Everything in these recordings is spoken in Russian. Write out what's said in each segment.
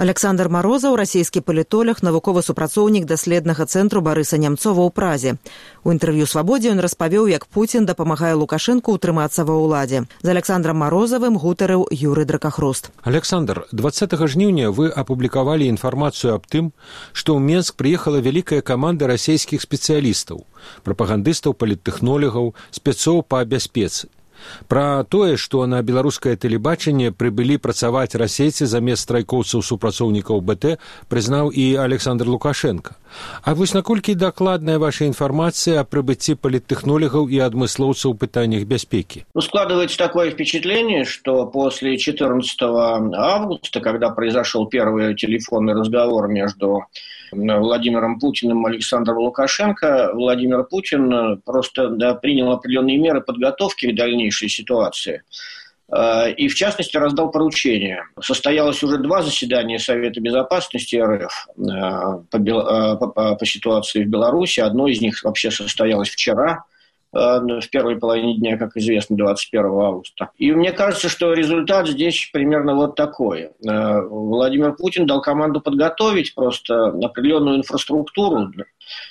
Александр Марозаў расійскі палітолог навуковы супрацоўнік даследнага цэнтру барыса нямцова ў празе у інтэрв'ю свабодзе ён распавёў як Пуін дапамагае лукашэнку утрымацца ва ўладзе з александром марозавым гутарыў юры дракахруст александр 20 жніўня вы апублікавалі інфармацыю аб тым што ў менск прыехала вялікая каманда расійскіх спецыялістаў прапагандыстаў паліттэхнолігаў спецоў па бяспецы Пра тое, што на беларускае тэлебачанне прыбылі працаваць расейцы замест страйкоўцаў супрацоўнікаў БТ прызнаў і Александр Лукашенко. А вось наколькі дакладная ваша інфармацыя о прыбыцці паліттэхнолігаў і адмыслоўцаў пытаннях бяспекі? Ну, складывается такое впечатление, что после 14 августа, когда произошел первый телефонный разговор между Владимиром Путиным Александром Лукашенко, Владимир Путин просто да, принял определенные меры подготовки к дальнейшей ситуации. Э, и, в частности, раздал поручение. Состоялось уже два заседания Совета Безопасности РФ э, по, э, по, по ситуации в Беларуси. Одно из них вообще состоялось вчера, в первой половине дня, как известно, 21 августа. И мне кажется, что результат здесь примерно вот такой. Владимир Путин дал команду подготовить просто определенную инфраструктуру,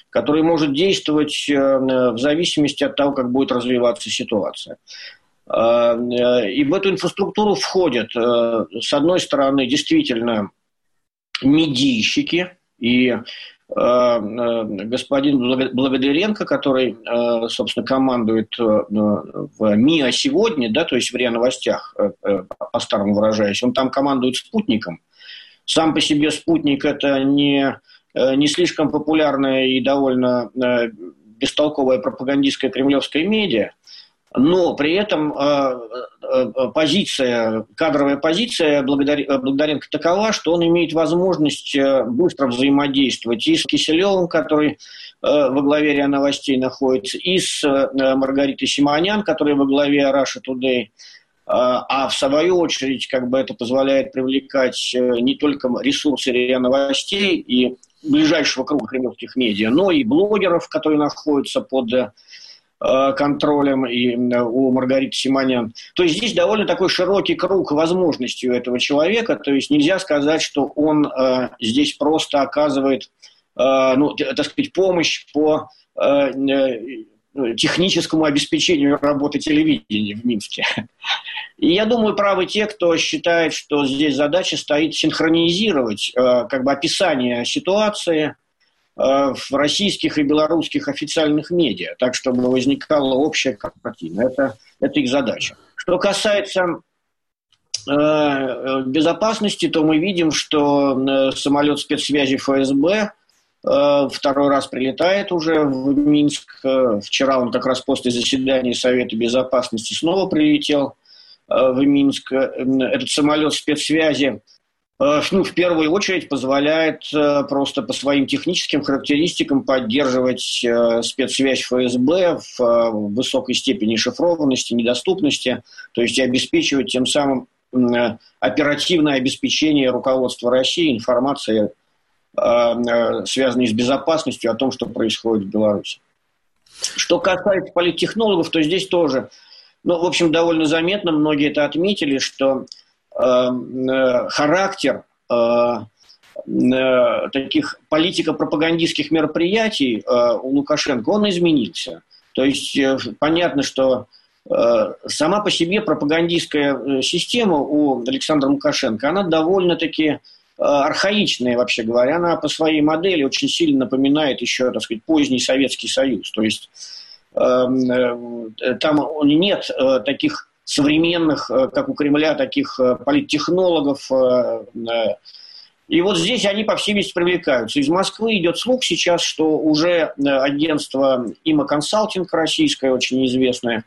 которая может действовать в зависимости от того, как будет развиваться ситуация. Э, и в эту инфраструктуру входят, э, с одной стороны, действительно медийщики и э, господин Благодаренко, который, собственно, командует в МИА сегодня, да, то есть в РИА Новостях, по-старому выражаясь, он там командует спутником. Сам по себе спутник – это не, не слишком популярная и довольно бестолковая пропагандистская кремлевская медиа, но при этом э, э, позиция, кадровая позиция Благодаренко такова, что он имеет возможность э, быстро взаимодействовать и с Киселевым, который во главе РИА Новостей находится, и с Маргаритой Симонян, которая во главе Russia Today, а в свою очередь как бы это позволяет привлекать не только ресурсы РИА Новостей и ближайшего круга кремлевских медиа, но и блогеров, которые находятся под Э, контролем и у Маргариты Симонян. То есть здесь довольно такой широкий круг возможностей у этого человека. То есть нельзя сказать, что он э, здесь просто оказывает, э, ну, так сказать, помощь по э, э, техническому обеспечению работы телевидения в Минске. И я думаю, правы те, кто считает, что здесь задача стоит синхронизировать э, как бы описание ситуации – Э, в российских и белорусских официальных медиа, так чтобы возникала общая картина. Это, это их задача. Что касается э, безопасности, то мы видим, что э, самолет спецсвязи ФСБ второй раз прилетает уже в Минск. Вчера он как раз после заседания Совета Безопасности снова прилетел в Минск. Этот самолет спецсвязи Э, ну, в первую очередь позволяет э, просто по своим техническим характеристикам поддерживать э, спецсвязь ФСБ в высокой степени шифрованности, недоступности, то есть обеспечивать тем самым оперативное обеспечение руководства России информацией, связанной с безопасностью о том, что происходит в Беларуси. Что касается политтехнологов, то здесь тоже, ну, в общем, довольно заметно, многие это отметили, что э, характер э, э, таких политико-пропагандистских мероприятий у Лукашенко, он изменился. То есть понятно, что сама по себе пропагандистская система у Александра Лукашенко, она довольно-таки архаичная, вообще говоря. Она по своей модели очень сильно напоминает еще, так сказать, поздний Советский Союз. То есть эм, там нет таких современных, э, как у Кремля, таких э, политтехнологов. Э, и вот здесь они, по всей видимости, привлекаются. Из Москвы идет слух сейчас, что уже агентство ИМА Консалтинг российское, очень известное,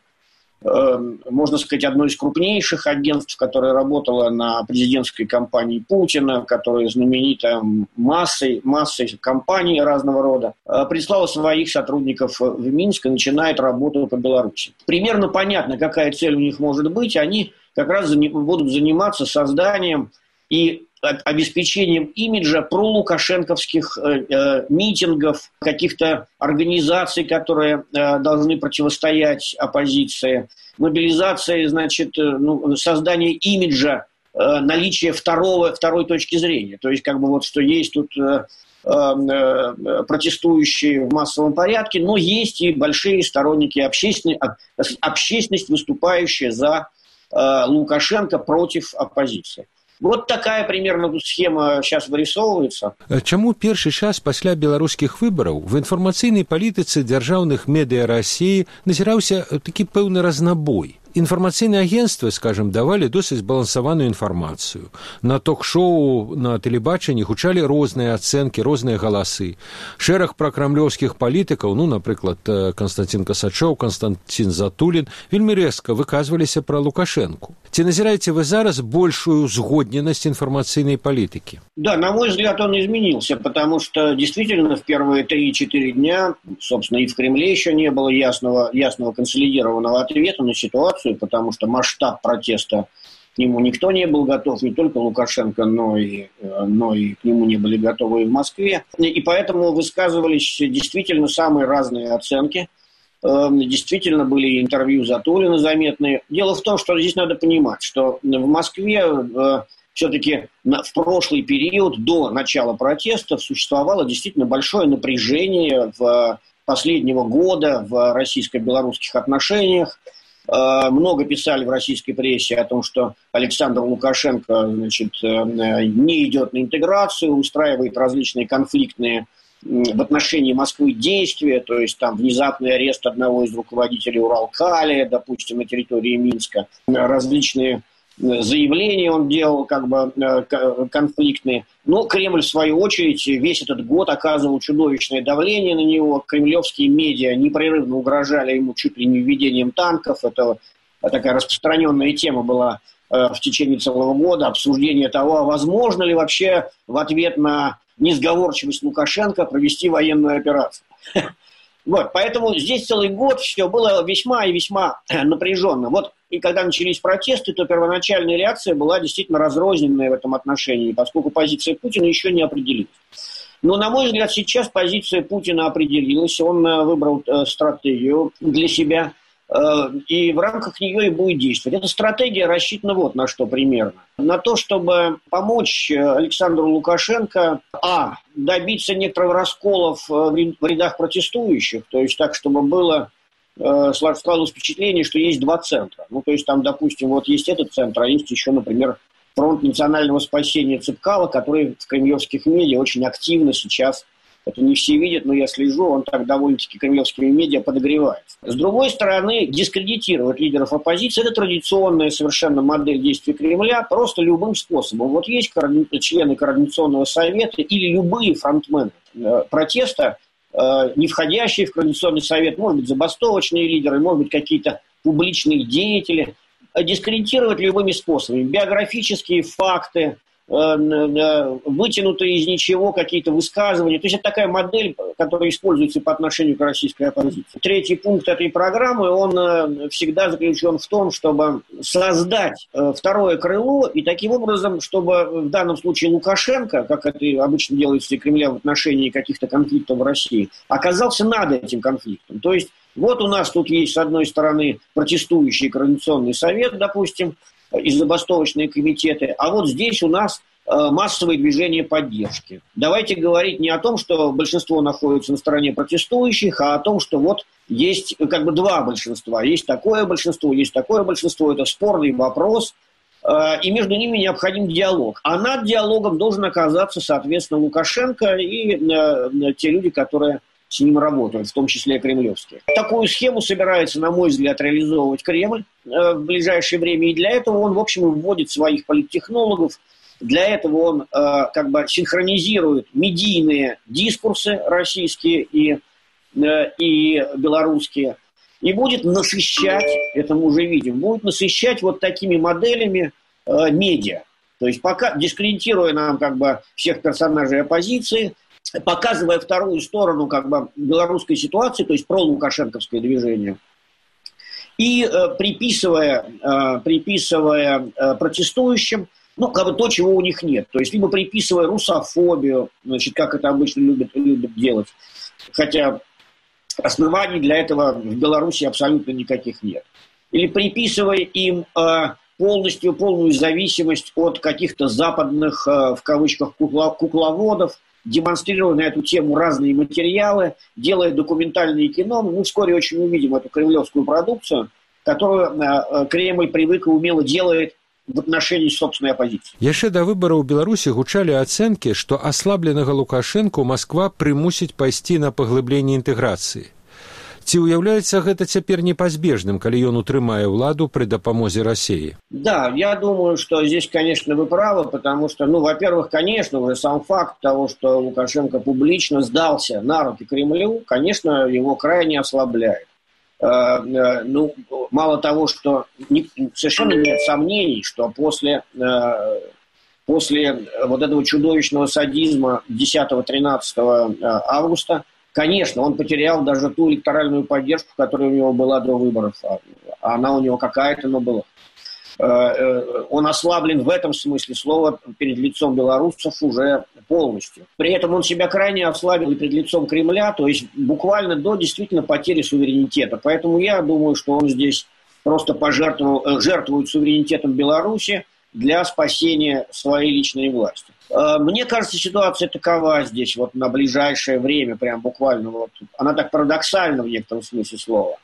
можно сказать, одно из крупнейших агентств, которое работало на президентской кампании Путина, которая знаменита массой, массой компаний разного рода, э, прислала своих сотрудников в Минск и начинает работу по Беларуси. Примерно понятно, какая цель у них может быть. Они как раз будут заниматься созданием и обеспечением имиджа пролукашенковских э, э, митингов, каких-то организаций, которые э, должны противостоять оппозиции, мобилизации, значит, ну, создание имиджа наличие второго, второй точки зрения. То есть, как бы вот, что есть тут э, э, э протестующие в массовом порядке, но есть и большие сторонники общественной, общественность, выступающая за Лукашенко против оппозиции. Вот такая примерно схема сейчас вырисовывается. Чаму першы час пасля беларускіх выбараў в інфармацыйнай палітыцы дзяржаўных медыа рассіі назіраўся такі пэўны разнабой информационные агентства, скажем, давали досыць збалансаваную інфармацыю. На ток-шоу на тэлебачанні гучалі розныя ацэнкі, розныя галасы. Шэраг пракрамлёўскіх палітыкаў, ну, напрыклад, Константин Касачоў, Константин Затулин, вельмі рэзка выказваліся пра Лукашенку. Ці назіраеце вы зараз большую згодненасць информационной политики? Да, на мой взгляд, он изменился, потому что действительно в первые 3-4 дня, собственно, и в Кремле еще не было ясного, ясного консолидированного ответа на ситуацию, ситуацию, потому что масштаб протеста к нему никто не был готов, не только Лукашенко, но и, э, но и к нему не были готовы и в Москве. И поэтому высказывались действительно самые разные оценки. Эм, действительно были интервью Затулина заметные. Дело в том, что здесь надо понимать, что в Москве э, все-таки в прошлый период, до начала протестов, существовало действительно большое напряжение в последнего года в российско-белорусских отношениях. Э, много писали в российской прессе о том, что Александр Лукашенко значит, э, не идет на интеграцию, устраивает различные конфликтные в отношении Москвы действия, то есть там внезапный арест одного из руководителей Уралкали, допустим, на территории Минска, различные заявления он делал как бы э, конфликтные. Но Кремль, в свою очередь, весь этот год оказывал чудовищное давление на него. Кремлевские медиа непрерывно угрожали ему чуть ли не введением танков. Это такая распространенная тема была э, в течение целого года. Обсуждение того, а возможно ли вообще в ответ на несговорчивость Лукашенко провести военную операцию. Вот, поэтому здесь целый год все было весьма и весьма напряженно. Вот и когда начались протесты, то первоначальная реакция была действительно разрозненная в этом отношении, поскольку позиция Путина еще не определилась. Но, на мой взгляд, сейчас позиция Путина определилась. Он э, выбрал э, стратегию для себя – Э, и в рамках нее и будет действовать. Эта стратегия рассчитана вот на что примерно. На то, чтобы помочь э, Александру Лукашенко, а, добиться некоторого расколов э, в рядах протестующих, то есть так, чтобы было складывалось впечатление, что есть два центра. Ну, то есть там, допустим, вот есть этот центр, а есть еще, например, фронт национального спасения Цыпкала, который в кремлевских медиа очень активно сейчас это не все видят, но я слежу, он так довольно-таки кремлевскими медиа подогревается. С другой стороны, дискредитировать лидеров оппозиции – это традиционная совершенно модель действий Кремля, просто любым способом. Вот есть члены Координационного совета или любые фронтмены э, протеста, э, не входящие в Координационный совет, может быть, забастовочные лидеры, может быть, какие-то публичные деятели, дискредитировать любыми способами. Биографические факты, вытянутые из ничего какие-то высказывания. То есть это такая модель, которая используется по отношению к российской оппозиции. Третий пункт этой программы, он э, всегда заключен в том, чтобы создать э, второе крыло и таким образом, чтобы в данном случае Лукашенко, как это обычно делается и Кремля в отношении каких-то конфликтов в России, оказался над этим конфликтом. То есть вот у нас тут есть, с одной стороны, протестующий Координационный совет, допустим, и забастовочные комитеты. А вот здесь у нас э, массовые движения поддержки. Давайте говорить не о том, что большинство находится на стороне протестующих, а о том, что вот есть как бы два большинства. Есть такое большинство, есть такое большинство. Это спорный вопрос, э, и между ними необходим диалог. А над диалогом должен оказаться, соответственно, Лукашенко и э, те люди, которые с ним работают, в том числе кремлевские. Такую схему собирается, на мой взгляд, реализовывать Кремль э, в ближайшее время, и для этого он, в общем, вводит своих политтехнологов, для этого он э, как бы синхронизирует медийные дискурсы российские и, э, и белорусские, и будет насыщать, это мы уже видим, будет насыщать вот такими моделями медиа. То есть пока дискредитируя нам как бы всех персонажей оппозиции, показывая вторую сторону как бы белорусской ситуации, то есть про лукашенковское движение, и э, приписывая, э, приписывая э, протестующим ну, как бы то, чего у них нет. То есть, либо приписывая русофобию, значит, как это обычно любят, любят делать. Хотя оснований для этого в Беларуси абсолютно никаких нет. Или приписывая им э, полностью полную зависимость от каких-то западных, в кавычках, кукловодов, демонстрируя на эту тему разные материалы, делая документальные кино. Мы вскоре очень увидим эту кремлевскую продукцию, которую Кремль привык и умело делает в отношении собственной оппозиции. Яшчэ да выбараў Беларусі гучалі ацэнкі, што аслабленага Лукашэнку Масква прымусіць пайсці на паглыбленне інтэграцыі. Ці ўяўляецца гэта цяпер непазбежным, калі ён утрымае ўладу пры дапамозе России? Да, я думаю, что здесь, конечно, вы правы, потому что, ну, во-первых, конечно, уже сам факт того, что Лукашенко публично сдался на руки Кремлю, конечно, его крайне ослабляет. Э, э, ну, мало того, что не, совершенно нет сомнений, что после, э, после вот этого чудовищного садизма 10-13 августа, конечно, он потерял даже ту электоральную поддержку, которая у него была до выборов. А она у него какая-то, но была. Э, э, он ослаблен в этом смысле слова перед лицом белорусов уже полностью. При этом он себя крайне ослабил и перед лицом Кремля, то есть буквально до действительно потери суверенитета. Поэтому я думаю, что он здесь просто пожертвовал, э, жертвует суверенитетом Беларуси для спасения своей личной власти. Мне кажется, ситуация такова здесь вот на ближайшее время, прям буквально вот, она так парадоксальна в некотором смысле слова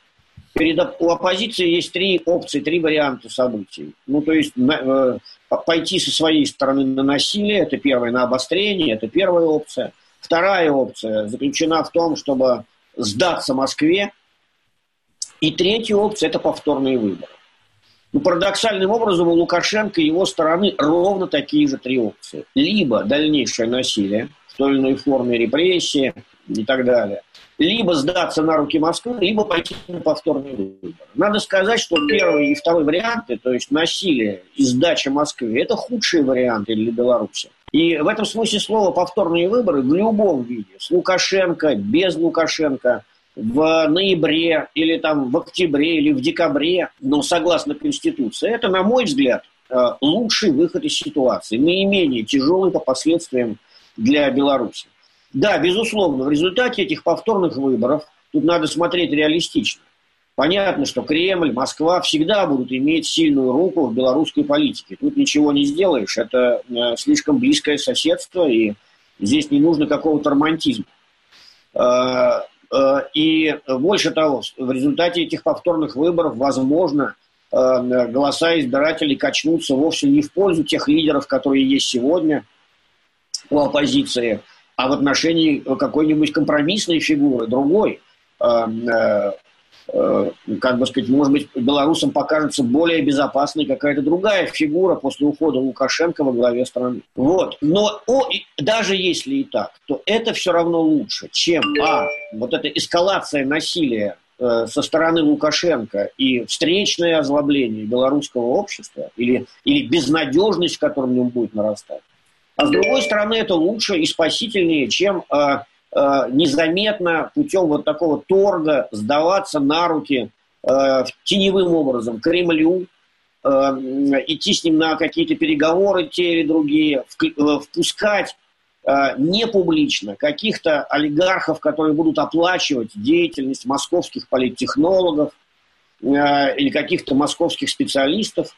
перед, у оппозиции есть три опции, три варианта событий. Ну, то есть на, э, пойти со своей стороны на насилие, это первое, на обострение, это первая опция. Вторая опция заключена в том, чтобы сдаться Москве. И третья опция – это повторные выборы. Ну, парадоксальным образом у Лукашенко и его стороны ровно такие же три опции. Либо дальнейшее насилие в той или иной форме репрессии и так далее – либо сдаться на руки Москвы, либо пойти на повторный выбор. Надо сказать, что первый и второй варианты, то есть насилие и сдача Москвы, это худшие варианты для Беларуси. И в этом смысле слова повторные выборы в любом виде, с Лукашенко, без Лукашенко, в ноябре или там в октябре или в декабре, но согласно Конституции, это, на мой взгляд, э, лучший выход из ситуации, наименее тяжелый по последствиям для Беларуси. Да, безусловно, в результате этих повторных выборов тут надо смотреть реалистично. Понятно, что Кремль, Москва всегда будут иметь сильную руку в белорусской политике. Тут ничего не сделаешь. Это э, слишком близкое соседство, и здесь не нужно какого-то романтизма. Э, э, и больше того, в результате этих повторных выборов, возможно, голоса избирателей качнутся вовсе не в пользу тех лидеров, которые есть сегодня у оппозиции, а в отношении какой-нибудь компромиссной фигуры, другой, э, э, э, как бы сказать, может быть, белорусам покажется более безопасной какая-то другая фигура после ухода Лукашенко во главе страны. Вот. Но о, даже если и так, то это все равно лучше, чем, а, вот эта эскалация насилия со стороны Лукашенко и встречное озлобление белорусского общества или, или безнадежность, в котором он будет нарастать, а с другой стороны, это лучше и спасительнее, чем э, э, незаметно путем вот такого торга сдаваться на руки э, теневым образом Кремлю, э, идти с ним на какие-то переговоры те или другие, э, впускать э, не публично каких-то олигархов, которые будут оплачивать деятельность московских политтехнологов э, или каких-то московских специалистов.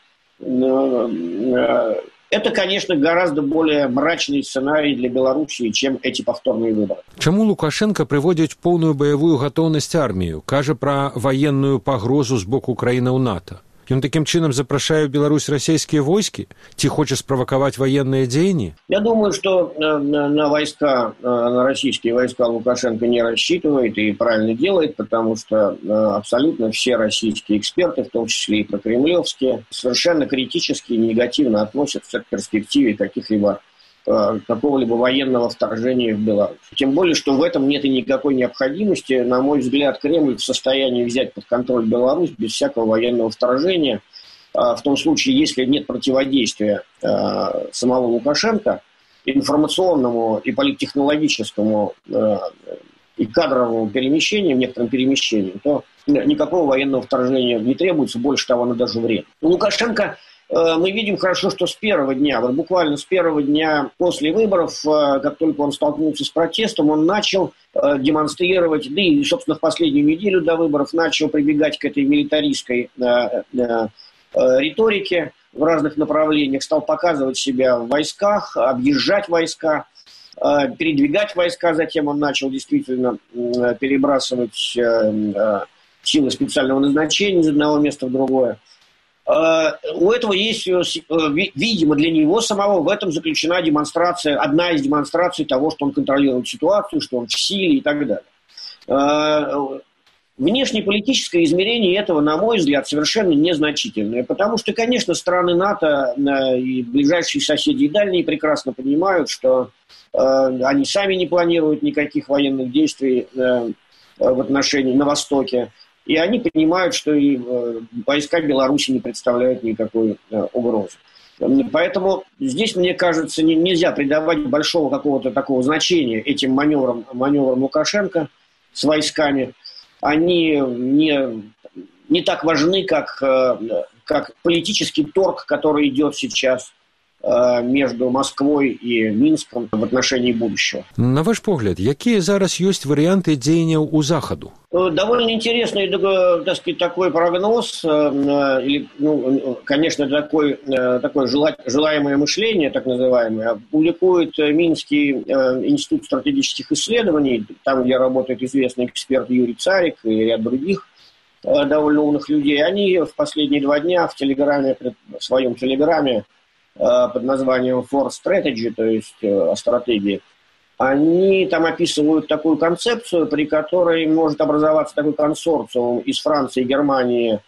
Это, конечно, гораздо более мрачный сценарий для Белоруссии, чем эти повторные выборы. Чему Лукашенко приводит полную боевую готовность армию, кажа про военную погрозу с боку Украины у НАТО? Ён таким чынам запрашае ў Беларусь расійскія войскі ці хоча справакаваць военные дзеянні Я думаю что на, на войска на российские войска Лукашенко не рассчитывает и правильно делает потому что абсолютно все российские эксперты в том числе и прокремлевские совершенно критически и негативно относятся к перспективе каких-либо Э, какого-либо военного вторжения в Беларусь. Тем более, что в этом нет и никакой необходимости. На мой взгляд, Кремль в состоянии взять под контроль Беларусь без всякого военного вторжения. А в том случае, если нет противодействия э, самого Лукашенко информационному и политтехнологическому э, и кадровому перемещению, некоторым перемещениям, то никакого военного вторжения не требуется, больше того, оно даже время. Лукашенко Э, мы видим хорошо, что с первого дня, вот буквально с первого дня после выборов, э, как только он столкнулся с протестом, он начал э, демонстрировать, да и, собственно, в последнюю неделю до выборов начал прибегать к этой милитаристской риторике, в разных направлениях, стал показывать себя в войсках, объезжать войска, э, передвигать войска. Затем он начал действительно перебрасывать э, силы специального назначения из одного места в другое. У этого есть, видимо, для него самого в этом заключена демонстрация, одна из демонстраций того, что он контролирует ситуацию, что он в силе и так далее. Внешнеполитическое измерение этого, на мой взгляд, совершенно незначительное, потому что, конечно, страны НАТО э, и ближайшие соседи и дальние прекрасно понимают, что э, они сами не планируют никаких военных действий э, в отношении на Востоке, и они понимают, что и войска Беларуси не представляют никакой угрозы. Поэтому здесь, мне кажется, нельзя придавать большого какого-то такого значения этим маневрам, маневрам Лукашенко с войсками – они не, не так важны, как, э, как политический торг, который идет сейчас э, между Москвой и Минском в отношении будущего. На ваш погляд, какие зараз есть варианты деяния у Заходу? Э, довольно интересный, так сказать, такой прогноз, или, ну, конечно, такой, такое желаемое мышление, так называемое, публикует Минский институт стратегических исследований, там, где работает известный эксперт Юрий Царик и ряд других довольно умных людей. Они в последние два дня в Телеграме, в своем Телеграме под названием For Strategy, то есть о стратегии, они там описывают такую концепцию, при которой может образоваться такой консорциум из Франции, Германии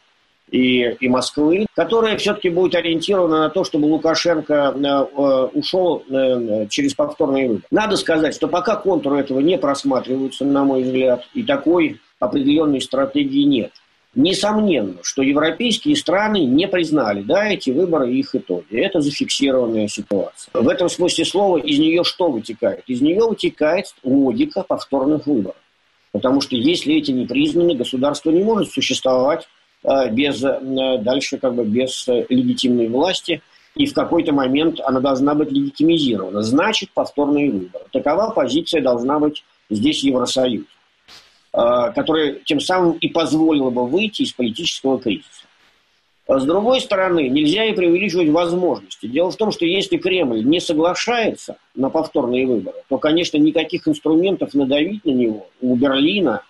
и, и Москвы, которая все-таки будет ориентирована на то, чтобы Лукашенко э, э ушел э, через повторные выборы. Надо сказать, что пока контуры этого не просматриваются, на мой взгляд, и такой определенной стратегии нет. Несомненно, что европейские страны не признали, да, эти выборы и их итоги. Это зафиксированная ситуация. В этом смысле слова из нее что вытекает? Из нее вытекает логика повторных выборов. Потому что если эти не признаны, государство не может существовать э, без, э, дальше как бы без э, легитимной власти, и в какой-то момент она должна быть легитимизирована. Значит, повторные выборы. Такова позиция должна быть здесь Евросоюз. Э, которая тем самым и позволила бы выйти из политического кризиса. А с другой стороны, нельзя и преувеличивать возможности. Дело в том, что если Кремль не соглашается на повторные выборы, то, конечно, никаких инструментов надавить на него у Берлина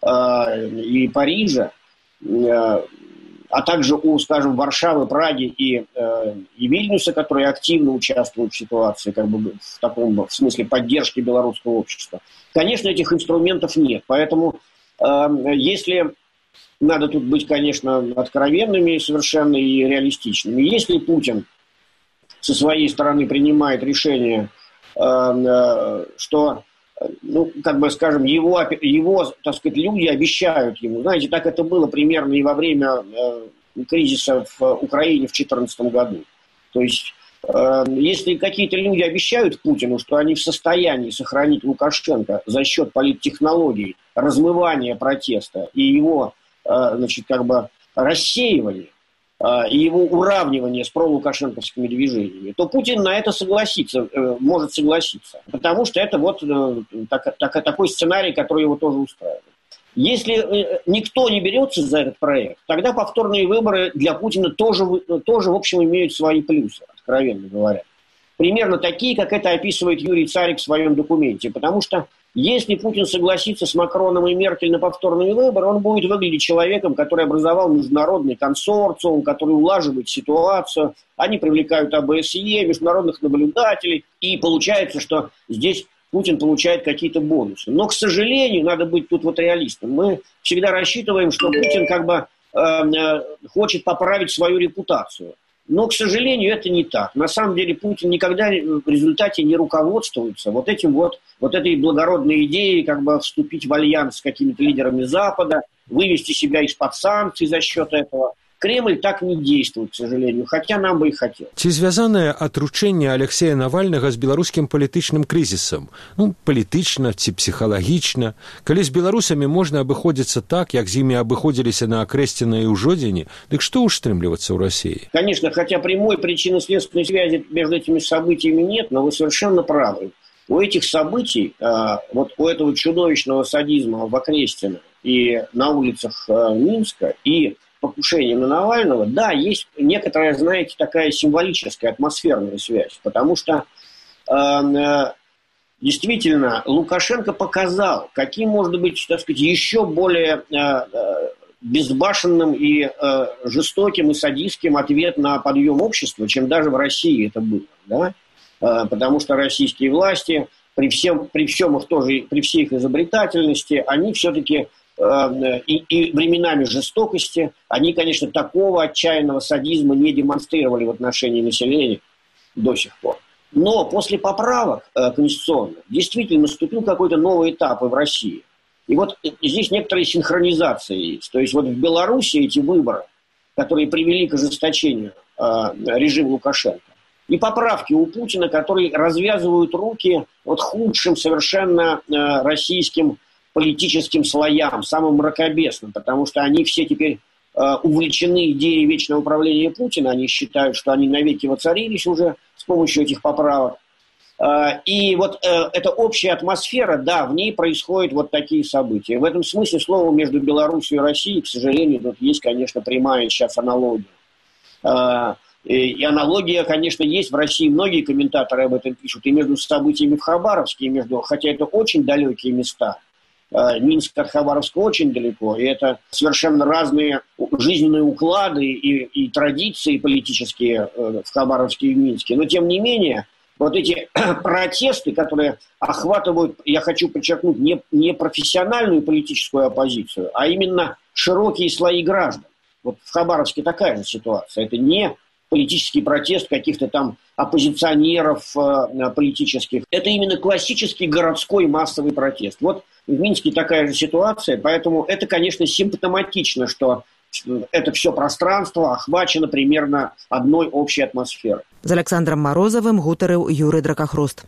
э, и Парижа, э, а также у, скажем, Варшавы, Праги и, э, и Вильнюса, которые активно участвуют в ситуации, как бы в таком в смысле поддержки белорусского общества, Конечно, этих инструментов нет. Поэтому, э, если надо тут быть, конечно, откровенными совершенно и реалистичными, если Путин со своей стороны принимает решение, э, э, что ну, как бы, скажем, его, его, так сказать, люди обещают ему. Знаете, так это было примерно и во время э, кризиса в Украине в 2014 году. То есть Эм, если какие-то люди обещают Путину, что они в состоянии сохранить Лукашенко за счет политтехнологий, размывания протеста и его, э, значит, как бы рассеивания, э, и его уравнивания с пролукашенковскими движениями, то Путин на это согласится, э, может согласиться. Потому что это вот так, так, такой сценарий, который его тоже устраивает. Если никто не берется за этот проект, тогда повторные выборы для Путина тоже, тоже в общем, имеют свои плюсы откровенно говоря. Примерно такие, как это описывает Юрий Царик в своем документе. Потому что если Путин согласится с Макроном и Меркель на повторные выборы, он будет выглядеть человеком, который образовал международный консорциум, который улаживает ситуацию. Они привлекают АБСЕ, международных наблюдателей. И получается, что здесь Путин получает какие-то бонусы. Но, к сожалению, надо быть тут вот реалистом. Мы всегда рассчитываем, что Путин как бы э, э, хочет поправить свою репутацию. Но, к сожалению, это не так. На самом деле Путин никогда в результате не руководствуется вот этим вот, вот этой благородной идеей как бы вступить в альянс с какими-то лидерами Запада, вывести себя из-под санкций за счет этого – Кремль так не действует, к сожалению, хотя нам бы и хотелось. Ці звязанае атручэнне Алексея Навальнага з беларускім палітычным крызісам, ну, палітычна ці псіхалагічна, калі з беларусамі можна абыходзіцца так, як з імі абыходзіліся на акрэсцена і ўжодзені, дык што ўштрымлівацца ў России? Конечно, хотя прямой причинно-следственной связи между этими событиями нет, но вы совершенно правы. У этих событий, а, вот у этого чудовищного садизма в Окрестино и на улицах а, Минска, и покушения на Навального, да, есть некоторая, знаете, такая символическая, атмосферная связь, потому что эм, э, действительно Лукашенко показал, каким может быть, так сказать, еще более э, э, безбашенным и э, жестоким и садистским ответ на подъем общества, чем даже в России это было, да, э, потому что российские власти при всем, при всем их тоже, при всей их изобретательности, они все-таки и, и временами жестокости, они, конечно, такого отчаянного садизма не демонстрировали в отношении населения до сих пор. Но после поправок э, конституционных действительно наступил какой-то новый этап и в России. И вот здесь некоторые синхронизации есть. То есть вот в Беларуси эти выборы, которые привели к ожесточению э, режима Лукашенко, и поправки у Путина, которые развязывают руки вот худшим совершенно э, российским политическим слоям, самым мракобесным, потому что они все теперь э, увлечены идеей вечного управления Путина, они считают, что они навеки воцарились уже с помощью этих поправок. Э, и вот э, эта общая атмосфера, да, в ней происходят вот такие события. В этом смысле слово между Беларусью и Россией, к сожалению, тут есть, конечно, прямая сейчас аналогия. И аналогия, конечно, есть в России. Многие комментаторы об этом пишут. И между событиями в Хабаровске, и между, хотя это очень далекие места. Э, Минск от Хабаровска очень далеко. И это совершенно разные жизненные уклады и, и традиции политические э, в Хабаровске и в Минске. Но, тем не менее, вот эти протесты, которые охватывают, я хочу подчеркнуть, не, не профессиональную политическую оппозицию, а именно широкие слои граждан. Вот в Хабаровске такая же ситуация. Это не политический протест каких-то там оппозиционеров э, политических. Это именно классический городской массовый протест. Вот в Минске такая же ситуация, поэтому это, конечно, симптоматично, что это все пространство охвачено примерно одной общей атмосферой. З Александром Морозовым гутарыў Юры Дракахруст.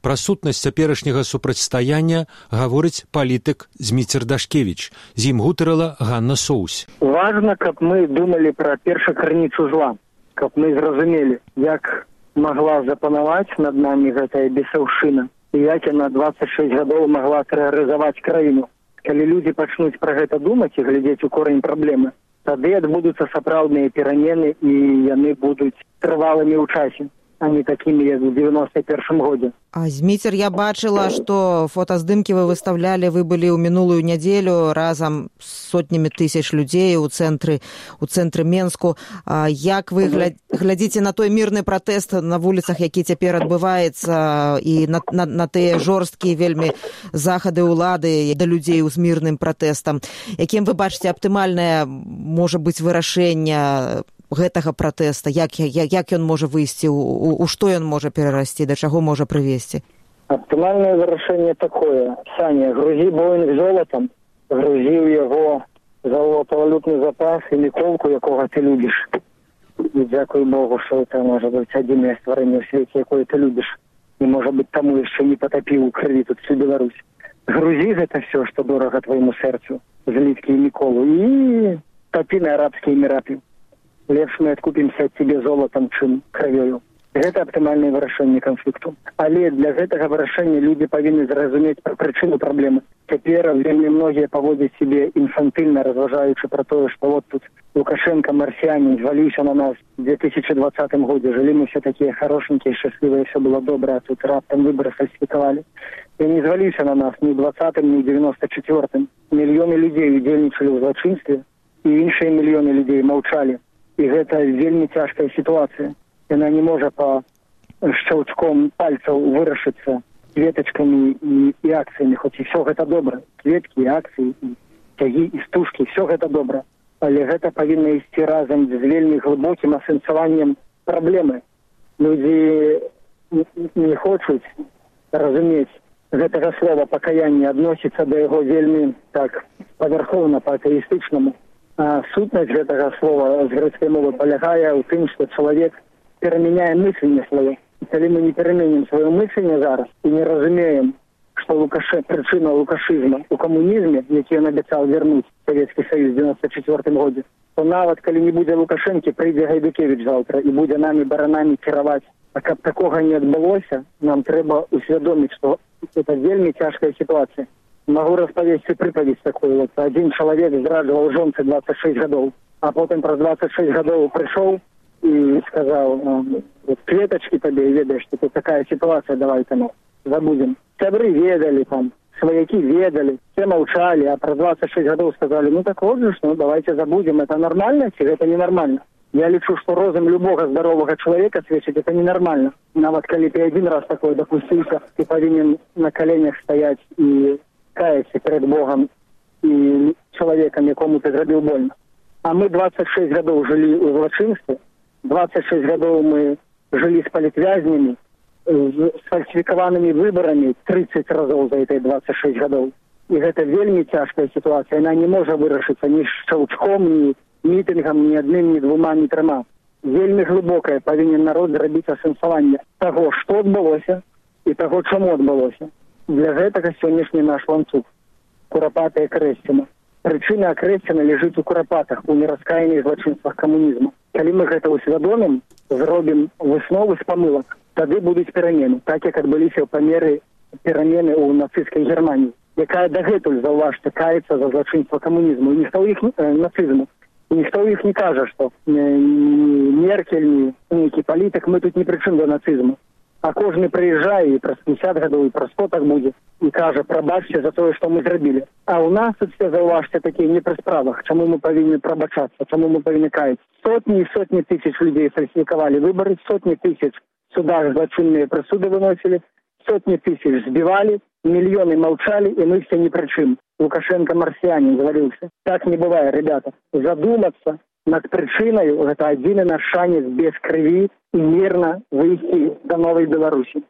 Пра сутнасць цяперашняга супрацьстаяння гаворыць палітык Зміцер Дашкевіч. З ім гутарыла Ганна Соусь. Важна, каб мы думалі пра першакарніцу зла, каб мы зразумелі, як магла запанаваць над намі гэтая бесаўшына і як яна 26 гадоў магла тэрарызаваць краіну. Калі людзі пачнуць пра гэта думаць і глядзець у корань праблемы, тады адбудуцца сапраўдныя перамены і яны будуць трывалымі ў часе а не такими, як в 91 годзе. А Зміцер, я бачыла, што фотаздымкі вы выставлялі, вы былі ў мінулую нядзелю разам з сотнямі тысяч людзей у цэнтры у цэнтры Менску. А як вы глядзіце на той мірны пратэст на вуліцах, які цяпер адбываецца і на, на, на тыя жорсткія вельмі захады ўлады да людзей з мірным пратэстам. Якім вы бачыце аптымальнае можа быць вырашэнне гэтага пратэста як, як, як ён можа выйсці у, што ён можа перарасці да чаго можа прывесці? Аптымальнае вырашэнне такое. Саня грузі бойных золатам грузі ў яго золотовалютны запас і міколку якога ты любіш. Дзякуй богу что это можа быць адзінае стварэнне ў свеце якое ты любіш. І можа быть таму яшчэ не патапіў у крыві тут всю Беларусь. Грузі гэта все што дорага твайму сэрцу зліткі і міколу і тапі на арабскія эміраты лепш мы адкупімся ад цябе золатам чым крывёю гэта аптымальнае вырашэнне канфлікту але для гэтага вырашэння людзі павінны зразумець пра прычыну праблемы цяпер вельмі многія паводзяць сябе інфантыльна разважаючы пра тое што вот тут лукашенко марсіянин зваліўся на нас в две тысячи двадцатым годзе жылі мы все такія хорошенькія счаслівыя все было добра тут раптам выборы фальсфікавалі я не зваліўся на нас ні двадцатым ні девяносто четвертым мільёны людзей удзельнічалі ў злачынстве і іншыя мільёны людзей маўчалі і гэта вельмі цяжкая сітуацыя яна не можа по шчаўчком пальцаў вырашыцца кветачкамі і, і акцыямі хоць і все гэта добра кветкі акцыі цягі і стужкі все гэта добра але гэта павінна ісці разам з вельмі глыбокім асэнсаваннем праблемы людзі не хочуць разумець гэтага слова пакаяння адносіцца да яго вельмі так павярхоўна па атэістычнаму сутнасць гэтага слова з грэцкай мовы палягае ў тым што чалавек перамяняе мысленне сваё калі мы не пераменім сваё мысленне зараз і не разумеем што лукаше прычына лукашызма у камунізме які ён абяцаў вярнуць савецкі саюз девяносто четвертым годзе то нават калі не будзе лукашэнкі прыйдзе гайдукевич заўтра і будзе намі баранамі кіраваць а каб такога не адбылося нам трэба усвядоміць што это вельмі цяжкая сітуацыя Могу распавесці прыпаведь такую вот один чалавек здраджваў жонцы 26 гадоў а потым праз 26 гадоў прыйшоў і сказаў вот клетачки табе ведаеш что тут такая ситуация давай там забудем сябры ведалі там сваякі ведалі все маўчалі а праз 26 гадоў сказали ну так вот же ну давайте забудем это нормально ці гэта ненормально я лічу что розум любого здорового человека сведчыць это ненормально нават калі ты один раз такой допусціўся ты павінен на коленях стаять і каяться перед богом і человеком якому ты зрабіў больно а мы 26 гадоў жылі ў злачынстве 26 гадоў мы жылі з палітвязнямі з сфальсифікаванымі выбарамі 30 разоў за этой 26 гадоў і гэта вельмі цяжкая сітуацыя яна не можа вырашыцца ні шчаўчком ні мітынгам ні адным ні двума ні трыма вельмі глыбокае павінен народ зрабіць асэнсаванне таго што адбылося і таго чаму адбылося Для гэтага сённяшні наш ланцуг. Курапатая крэсціна. Прычына акрэсціна ляжыць у курапатах у нераскаянных злачынствах камунізму калі мы гэта ўсвядомім зробім высновы з памылак. Тады будуць перамены так як адбыліся памеры перамены ў нацысцкай германії якая дагэтуль заўважце каецца за злачынства камунізму. Ніхто іх э, нацызму. Ніхто іх не кажа што меркель нейкі палітык мы тут не прычым да нацызму а кожны прыязджае і праз пятьдесят гадоў і праз сто так будзе і кажа прабачце за тое што мы зрабілі а ў нас тут все заўважце такія не пры справах чаму мы павінны прабачацца чаму мы павінны каяць сотні і сотні тысяч людзей фальсіфікавалі выбары сотні тысяч судах злачынныя прысуды выносілі сотні тысяч збівалі мільёны маўчалі і мы все ні пры чым лукашенко марсіяне зварыўся так не бывае ребята задумацца над прычынаю гэта адзіны наш шанец без крыві і мірна выйсці да новай беларусі.